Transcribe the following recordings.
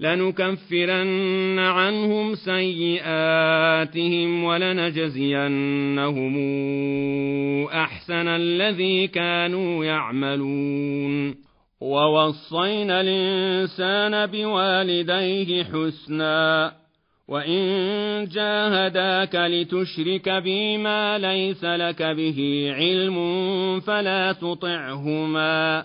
لنكفرن عنهم سيئاتهم ولنجزينهم أحسن الذي كانوا يعملون. ووصينا الإنسان بوالديه حسنا وإن جاهداك لتشرك بي ما ليس لك به علم فلا تطعهما.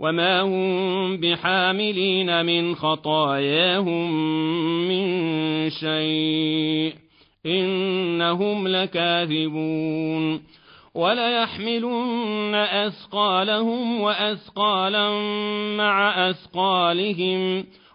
وما هم بحاملين من خطاياهم من شيء إنهم لكاذبون وليحملن أثقالهم وأثقالا مع أثقالهم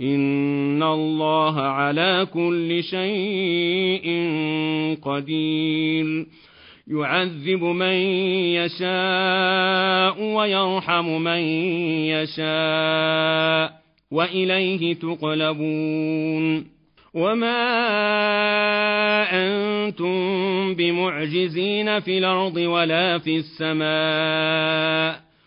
إن الله على كل شيء قدير يعذب من يشاء ويرحم من يشاء وإليه تقلبون وما أنتم بمعجزين في الأرض ولا في السماء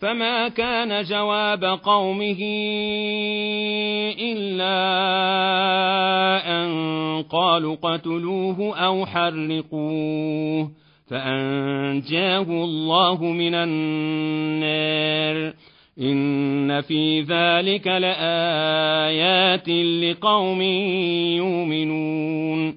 فما كان جواب قومه الا ان قالوا قتلوه أو حرقوه فانجاه الله من النار ان في ذلك لايات لقوم يؤمنون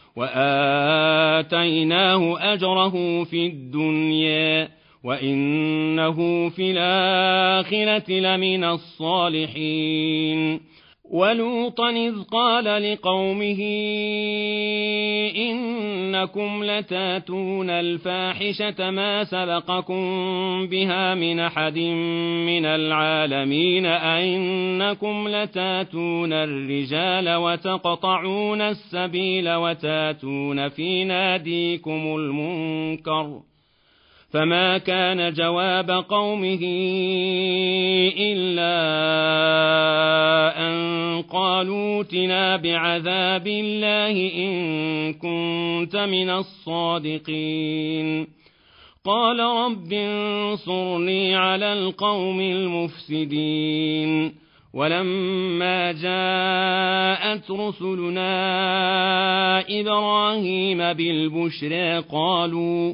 وآتيناه أجره في الدنيا وإنه في الآخرة لمن الصالحين ولوطا إذ قال لقومه إنكم لتاتون الفاحشة ما سبقكم بها من أحد من العالمين أئنكم لتاتون الرجال وتقطعون السبيل وتاتون في ناديكم المنكر فما كان جواب قومه إلا أن قالوا ائتنا بعذاب الله إن كنت من الصادقين قال رب انصرني على القوم المفسدين ولما جاءت رسلنا إبراهيم بالبشرى قالوا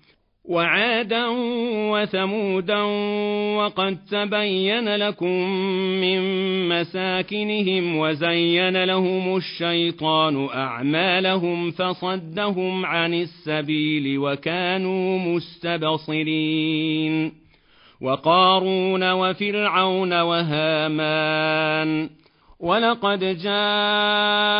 وعادا وثمودا وقد تبين لكم من مساكنهم وزين لهم الشيطان أعمالهم فصدهم عن السبيل وكانوا مستبصرين وقارون وفرعون وهامان ولقد جاءهم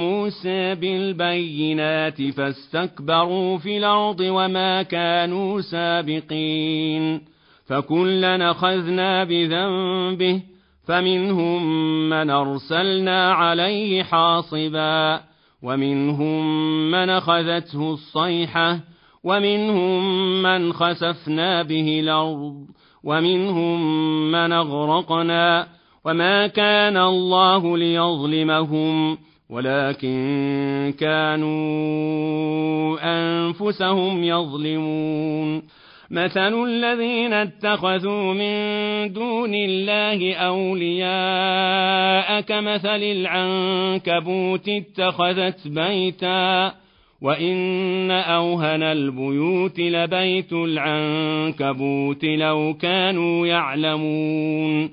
موسى بالبينات فاستكبروا في الأرض وما كانوا سابقين فكلا أخذنا بذنبه فمنهم من أرسلنا عليه حاصبا ومنهم من أخذته الصيحة ومنهم من خسفنا به الأرض ومنهم من أغرقنا وما كان الله ليظلمهم ولكن كانوا انفسهم يظلمون مثل الذين اتخذوا من دون الله اولياء كمثل العنكبوت اتخذت بيتا وان اوهن البيوت لبيت العنكبوت لو كانوا يعلمون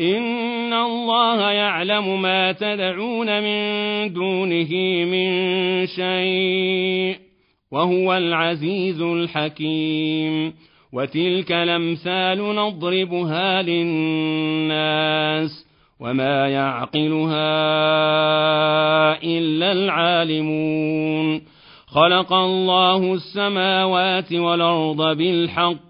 إن الله يعلم ما تدعون من دونه من شيء وهو العزيز الحكيم وتلك الأمثال نضربها للناس وما يعقلها إلا العالمون خلق الله السماوات والأرض بالحق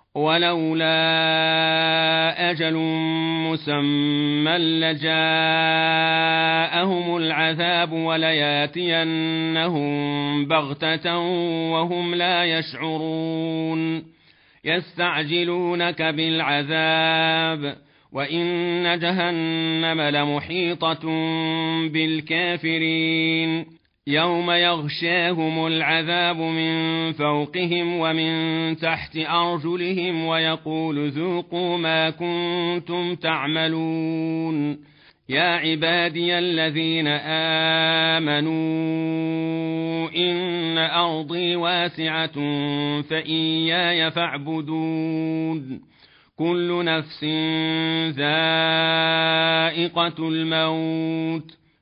ولولا أجل مسمى لجاءهم العذاب ولياتينهم بغتة وهم لا يشعرون. يستعجلونك بالعذاب وإن جهنم لمحيطة بالكافرين. يوم يغشاهم العذاب من فوقهم ومن تحت أرجلهم ويقول ذوقوا ما كنتم تعملون. يا عبادي الذين آمنوا إن أرضي واسعة فإياي فاعبدون. كل نفس ذائقة الموت.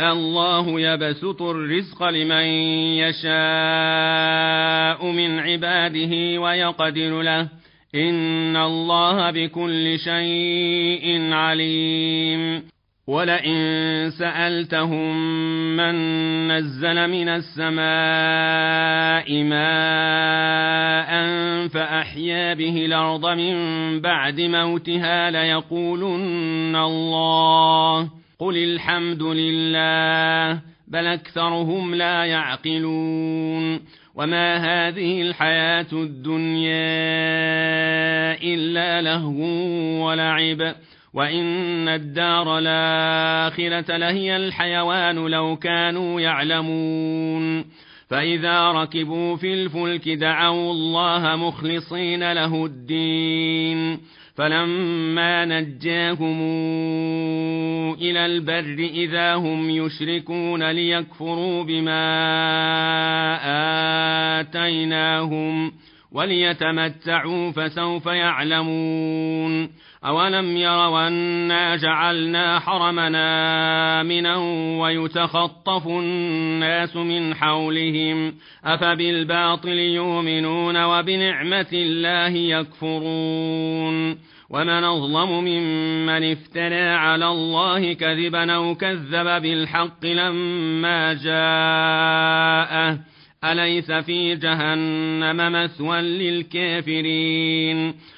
الله يبسط الرزق لمن يشاء من عباده ويقدر له. إن الله بكل شيء عليم. ولئن سألتهم من نزل من السماء ماء فأحيا به الأرض من بعد موتها ليقولن الله قل الحمد لله بل أكثرهم لا يعقلون وما هذه الحياة الدنيا إلا لهو ولعب وإن الدار الآخرة لهي الحيوان لو كانوا يعلمون فإذا ركبوا في الفلك دعوا الله مخلصين له الدين فلما نجاهم إلى البر إذا هم يشركون ليكفروا بما آتيناهم وليتمتعوا فسوف يعلمون أولم يروا أنا جعلنا حرمنا آمنا ويتخطف الناس من حولهم أفبالباطل يؤمنون وبنعمة الله يكفرون ومن أظلم ممن افترى على الله كذبا أو كذب بالحق لما جاءه أليس في جهنم مثوى للكافرين